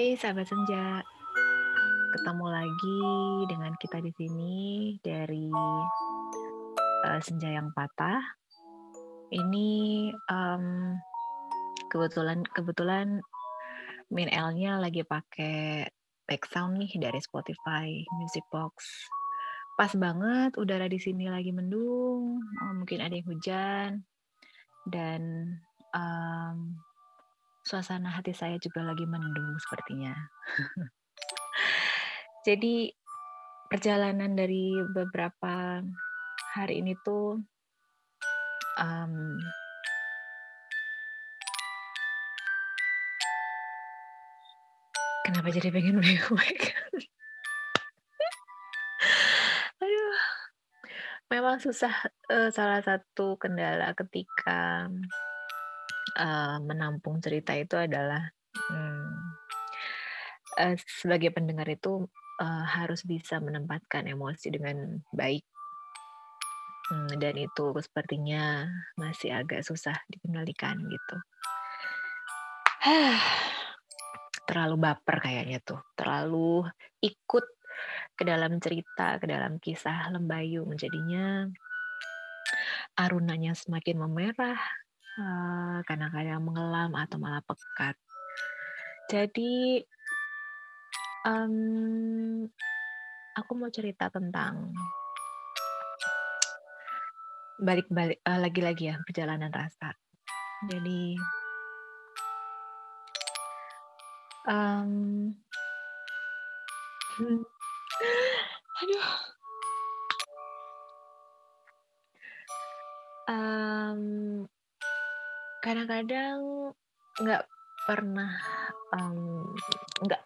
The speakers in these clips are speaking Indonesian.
Hai sahabat senja, ketemu lagi dengan kita di sini dari uh, senja yang patah. Ini um, kebetulan kebetulan Min L-nya lagi pakai background nih dari Spotify Music Box. Pas banget udara di sini lagi mendung, oh, mungkin ada yang hujan dan um, suasana hati saya juga lagi mendung sepertinya. Jadi perjalanan dari beberapa hari ini tuh um, kenapa jadi pengen mewek? Aduh, memang susah. Uh, salah satu kendala ketika uh, menampung cerita itu adalah hmm, uh, sebagai pendengar itu uh, harus bisa menempatkan emosi dengan baik. Hmm, dan itu sepertinya masih agak susah dikendalikan gitu. Terlalu baper kayaknya tuh. Terlalu ikut ke dalam cerita ke dalam kisah Lembayu. Menjadinya arunanya semakin memerah kadang-kadang mengelam atau malah pekat. Jadi, um, aku mau cerita tentang balik-balik uh, lagi-lagi ya perjalanan rasa. Jadi, um, aduh. Um, kadang-kadang nggak pernah nggak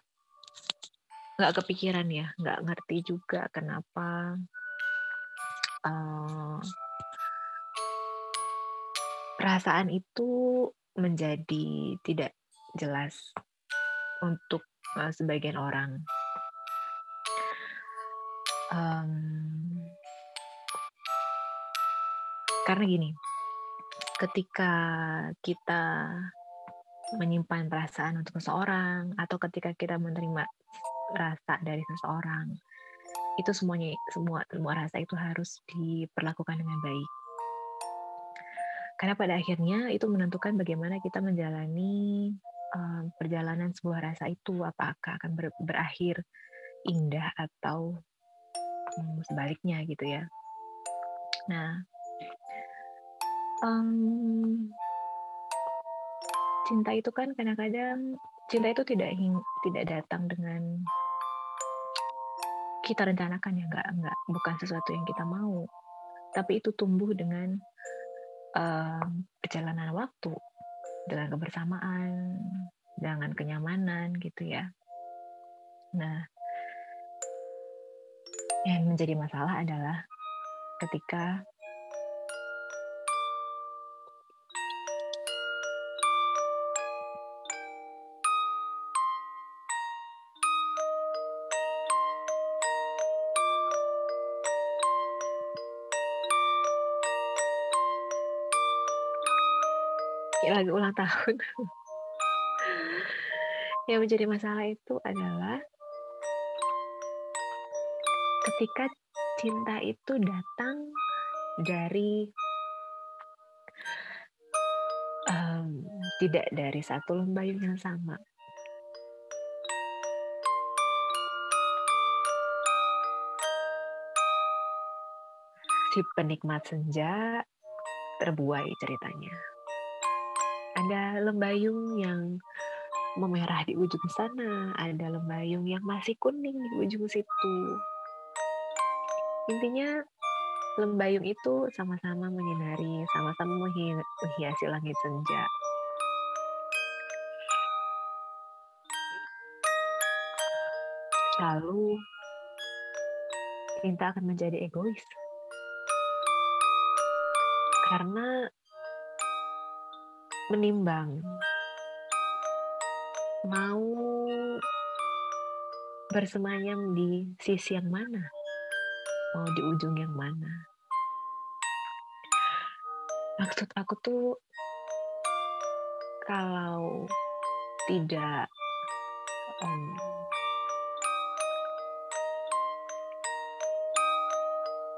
nggak kepikiran ya nggak ngerti juga kenapa uh, perasaan itu menjadi tidak jelas untuk uh, sebagian orang. Um, karena gini ketika kita menyimpan perasaan untuk seseorang atau ketika kita menerima rasa dari seseorang itu semuanya semua semua rasa itu harus diperlakukan dengan baik. Karena pada akhirnya itu menentukan bagaimana kita menjalani um, perjalanan sebuah rasa itu. Apakah akan ber, berakhir indah atau um, sebaliknya gitu ya. Nah um, cinta itu kan kadang-kadang cinta itu tidak tidak datang dengan kita rencanakan ya nggak nggak bukan sesuatu yang kita mau. Tapi itu tumbuh dengan uh, perjalanan waktu dengan kebersamaan dengan kenyamanan gitu ya. Nah yang menjadi masalah adalah ketika kayak lagi ulang tahun. Yang menjadi masalah itu adalah ketika cinta itu datang dari um, tidak dari satu lembayung yang sama. Si penikmat senja terbuai ceritanya ada lembayung yang memerah di ujung sana, ada lembayung yang masih kuning di ujung situ. Intinya lembayung itu sama-sama menyinari, sama-sama menghiasi langit senja. Lalu cinta akan menjadi egois. Karena menimbang. Mau bersemayam di sisi yang mana, mau di ujung yang mana. Maksud aku tuh kalau tidak hmm,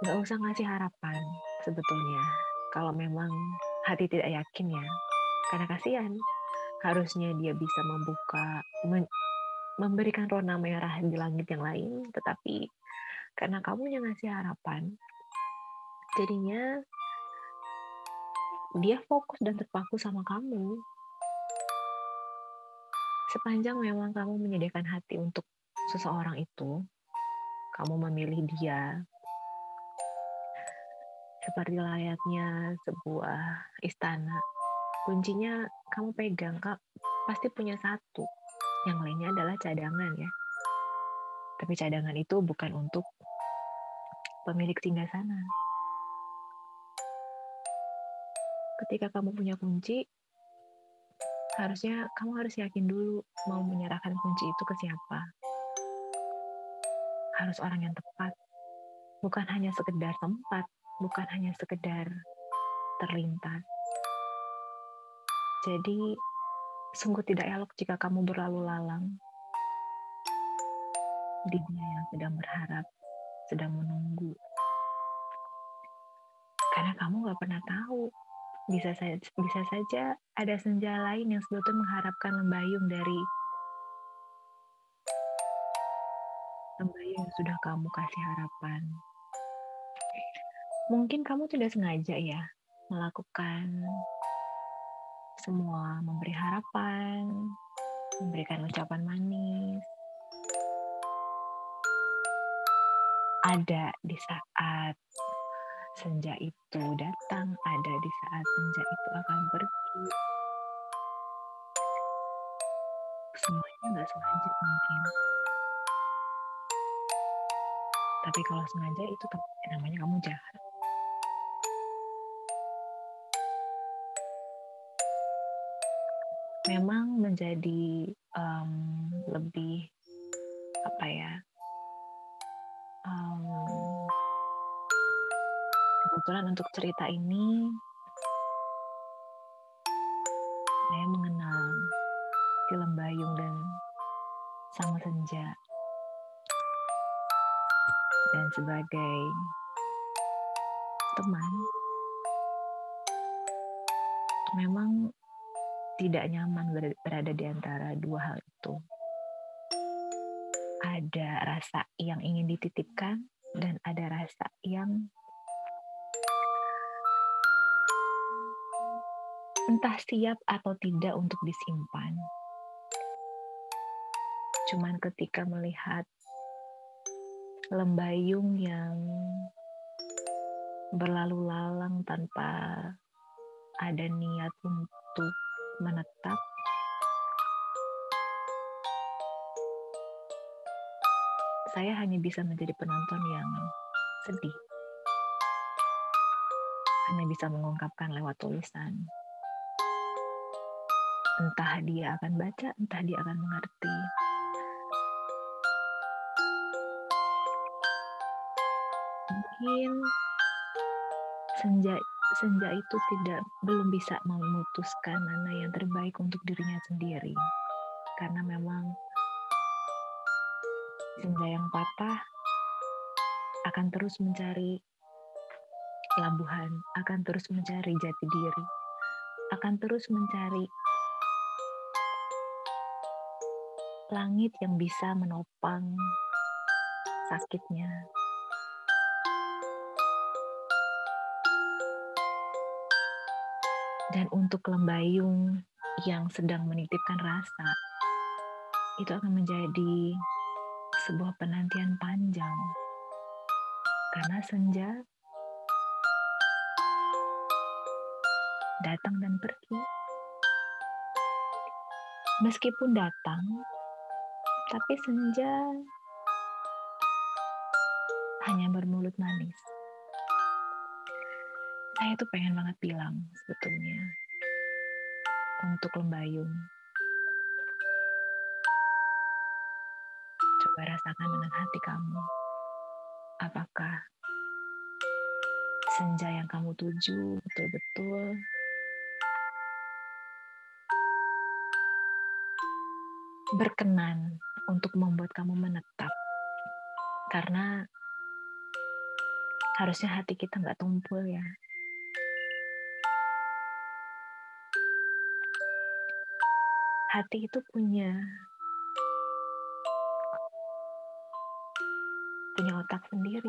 nggak usah ngasih harapan sebetulnya. Kalau memang hati tidak yakin ya karena kasihan. Harusnya dia bisa membuka memberikan rona merah di langit yang lain tetapi karena kamu yang ngasih harapan jadinya dia fokus dan terpaku sama kamu. Sepanjang memang kamu menyediakan hati untuk seseorang itu kamu memilih dia seperti layaknya sebuah istana kuncinya kamu pegang kak. Pasti punya satu. Yang lainnya adalah cadangan ya. Tapi cadangan itu bukan untuk pemilik singgah sana. Ketika kamu punya kunci harusnya kamu harus yakin dulu mau menyerahkan kunci itu ke siapa. Harus orang yang tepat. Bukan hanya sekedar tempat bukan hanya sekedar terlintas jadi, sungguh tidak elok jika kamu berlalu lalang di dunia yang sedang berharap, sedang menunggu. Karena kamu gak pernah tahu, bisa saja, bisa saja ada senja lain yang sebetulnya mengharapkan lembayung dari lembayung yang sudah kamu kasih harapan. Mungkin kamu tidak sengaja ya melakukan semua memberi harapan, memberikan ucapan manis. Ada di saat senja itu datang, ada di saat senja itu akan pergi. Semuanya nggak sengaja mungkin. Tapi kalau sengaja itu namanya kamu jahat. Memang menjadi um, lebih apa ya um, kebetulan untuk cerita ini saya mengenal si Lembayung dan Sang Senja. Dan sebagai teman tidak nyaman berada di antara dua hal itu. Ada rasa yang ingin dititipkan dan ada rasa yang entah siap atau tidak untuk disimpan. Cuman ketika melihat lembayung yang berlalu lalang tanpa ada niat untuk menetap. Saya hanya bisa menjadi penonton yang sedih. Hanya bisa mengungkapkan lewat tulisan. Entah dia akan baca entah dia akan mengerti. Mungkin senja senja itu tidak belum bisa memutuskan mana yang terbaik untuk dirinya sendiri. Karena memang senja yang patah akan terus mencari labuhan, akan terus mencari jati diri, akan terus mencari langit yang bisa menopang sakitnya, Dan untuk lembayung yang sedang menitipkan rasa, itu akan menjadi sebuah penantian panjang. Karena senja datang dan pergi. Meskipun datang, tapi senja hanya bermulut manis saya tuh pengen banget bilang sebetulnya untuk lembayung. Coba rasakan dengan hati kamu. Apakah senja yang kamu tuju betul-betul berkenan untuk membuat kamu menetap. Karena harusnya hati kita nggak tumpul ya. Hati itu punya punya otak sendiri.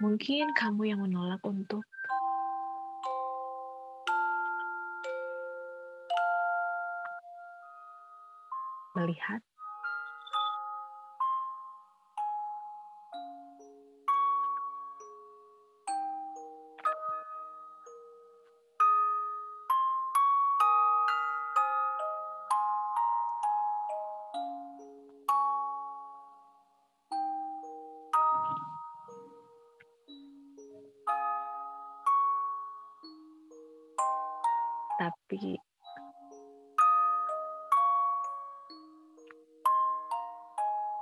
Mungkin kamu yang menolak untuk melihat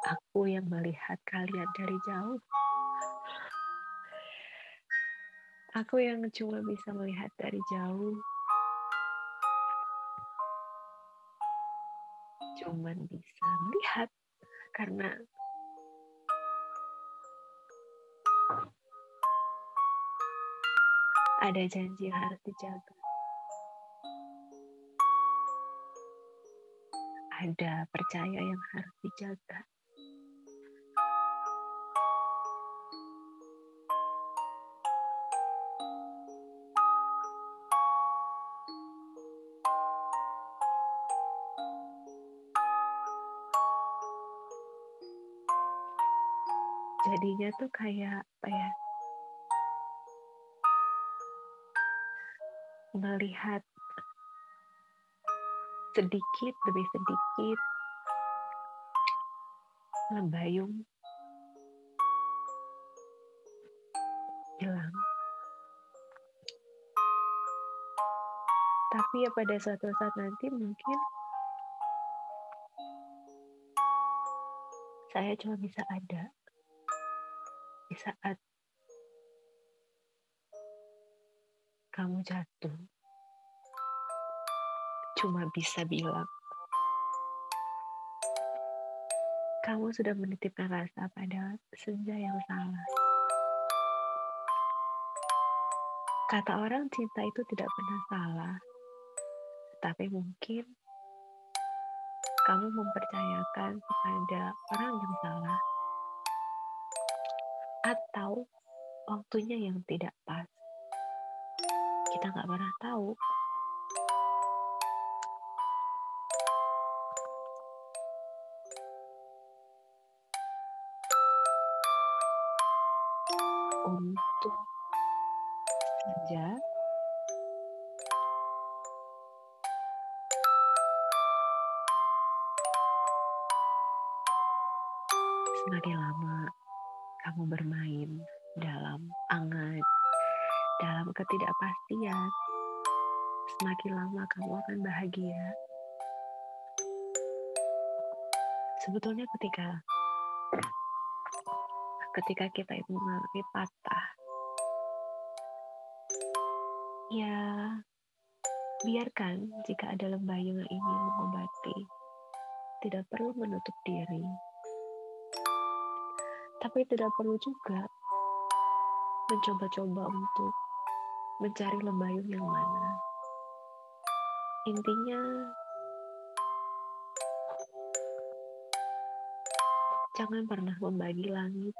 aku yang melihat kalian dari jauh. Aku yang cuma bisa melihat dari jauh. Cuman bisa melihat karena ada janji yang harus dijaga. Ada percaya yang harus dijaga. Jadinya tuh kayak apa ya melihat sedikit demi sedikit lembayung hilang. Tapi ya pada suatu saat nanti mungkin saya cuma bisa ada di saat kamu jatuh, cuma bisa bilang, kamu sudah menitipkan rasa pada senja yang salah. Kata orang cinta itu tidak pernah salah, tapi mungkin kamu mempercayakan kepada orang yang salah atau waktunya yang tidak pas. Kita nggak pernah tahu. Untuk saja semakin lama kamu bermain dalam angan, dalam ketidakpastian, semakin lama kamu akan bahagia. Sebetulnya ketika ketika kita itu mengalami patah, ya biarkan jika ada lembayung yang ingin mengobati, tidak perlu menutup diri tapi tidak perlu juga mencoba-coba untuk mencari lembayung yang mana. Intinya, jangan pernah membagi langit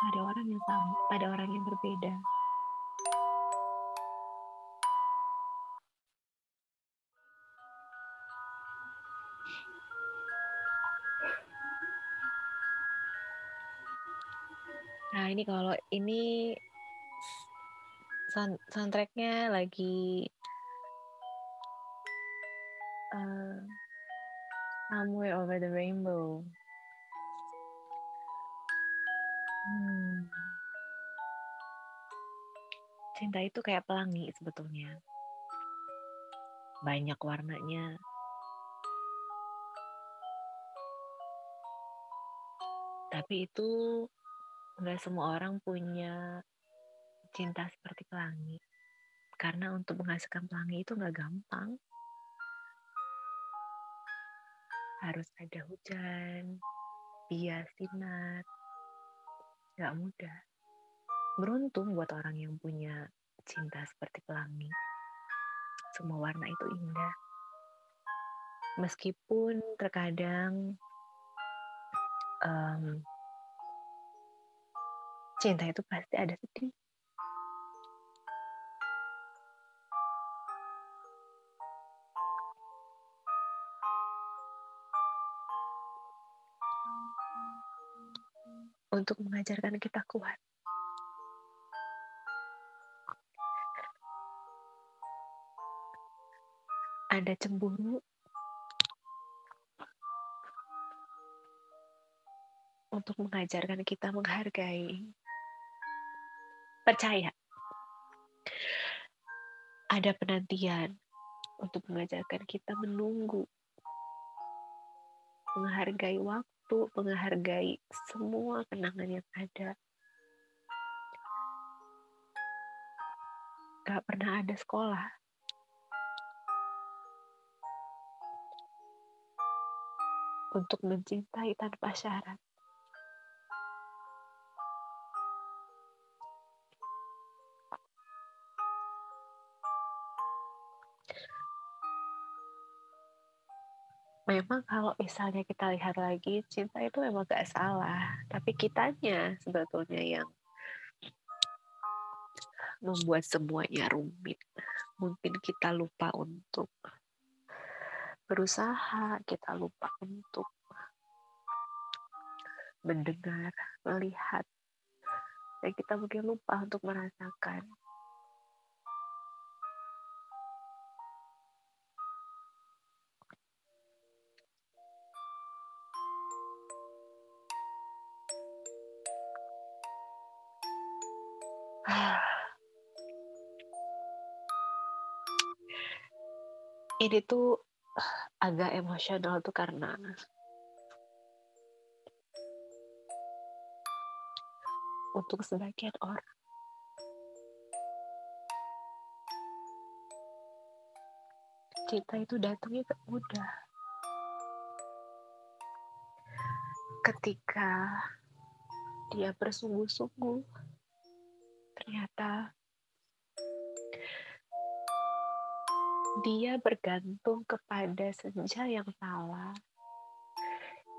pada orang yang sama, pada orang yang berbeda. Ini kalau ini sound soundtracknya lagi uh, Somewhere Over the Rainbow. Hmm. Cinta itu kayak pelangi sebetulnya. Banyak warnanya. Tapi itu nggak semua orang punya cinta seperti pelangi Karena untuk menghasilkan pelangi itu nggak gampang. Harus ada hujan, bias sinar, nggak mudah. Beruntung buat orang yang punya cinta seperti pelangi. Semua warna itu indah. Meskipun terkadang um, cinta itu pasti ada sedih. Untuk mengajarkan kita kuat. Ada cemburu, untuk mengajarkan kita menghargai percaya ada penantian untuk mengajarkan kita menunggu, menghargai waktu, menghargai semua kenangan yang ada. Gak pernah ada sekolah. Untuk mencintai tanpa syarat. Memang kalau misalnya kita lihat lagi cinta itu memang gak salah. Tapi kitanya sebetulnya yang membuat semuanya rumit. Mungkin kita lupa untuk berusaha kita lupa untuk mendengar melihat. Dan kita mungkin lupa untuk merasakan ini tuh agak emosional tuh karena untuk sebagian orang. Cinta itu datangnya tak mudah. Ketika dia bersungguh-sungguh ternyata dia bergantung kepada senja yang salah.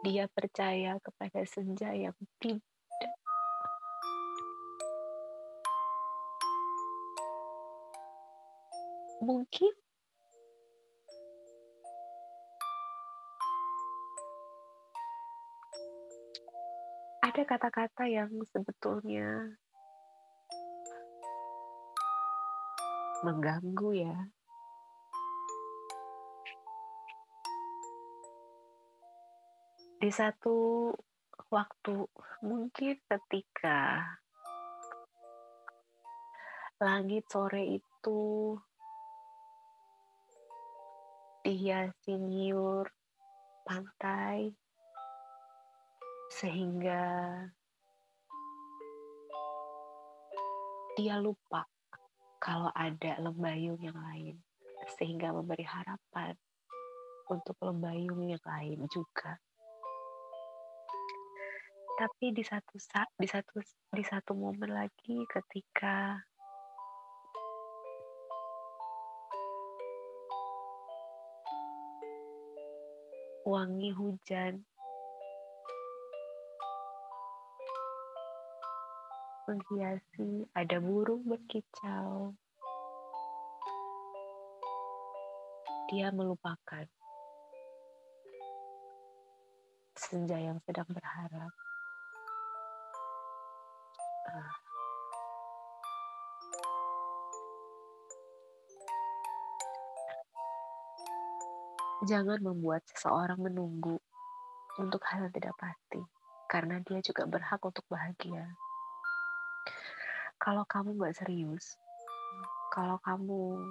Dia percaya kepada senja yang tidak. Mungkin ada kata-kata yang sebetulnya mengganggu ya di satu waktu mungkin ketika langit sore itu dihiasi nyiur pantai sehingga dia lupa kalau ada lembayung yang lain sehingga memberi harapan untuk lembayung yang lain juga tapi di satu saat di satu di satu momen lagi ketika wangi hujan. Menghiasi ada burung berkicau. Dia melupakan senja yang sedang berharap Jangan membuat seseorang menunggu untuk hal yang tidak pasti, karena dia juga berhak untuk bahagia. Kalau kamu gak serius, kalau kamu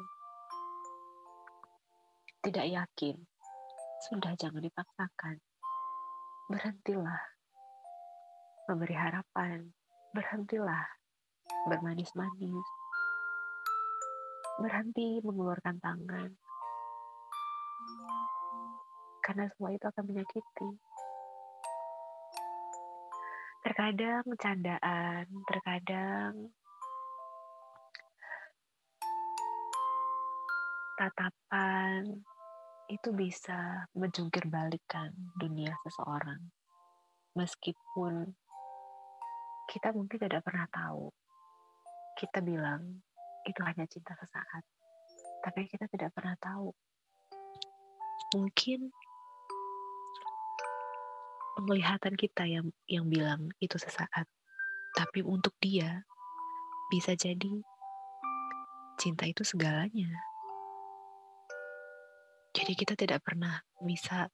tidak yakin, sudah jangan dipaksakan. Berhentilah memberi harapan berhentilah bermanis-manis. berhenti mengeluarkan tangan. Karena semua itu akan menyakiti. Terkadang candaan, terkadang tatapan itu bisa menjungkir balikan dunia seseorang. Meskipun kita mungkin tidak pernah tahu. Kita bilang itu hanya cinta sesaat. Tapi kita tidak pernah tahu. Mungkin penglihatan kita yang yang bilang itu sesaat. Tapi untuk dia bisa jadi cinta itu segalanya. Jadi kita tidak pernah bisa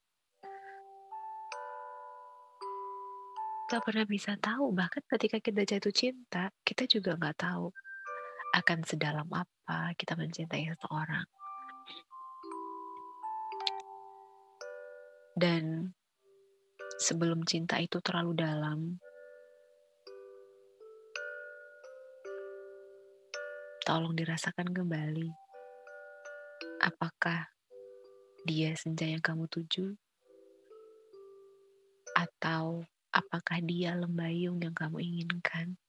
gak pernah bisa tahu bahkan ketika kita jatuh cinta kita juga nggak tahu akan sedalam apa kita mencintai seseorang. Dan sebelum cinta itu terlalu dalam tolong dirasakan kembali. Apakah dia senja yang kamu tuju? Atau apakah dia lembayung yang kamu inginkan.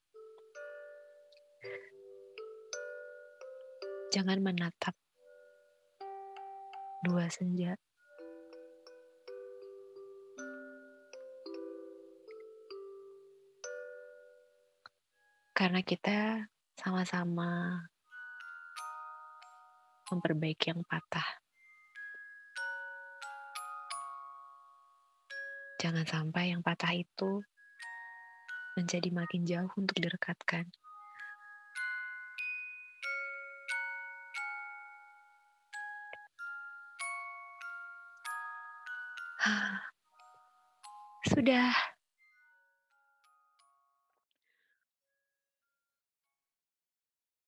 Jangan menatap dua senja. Karena kita sama-sama memperbaiki yang patah. Jangan sampai yang patah itu menjadi makin jauh untuk direkatkan. Sudah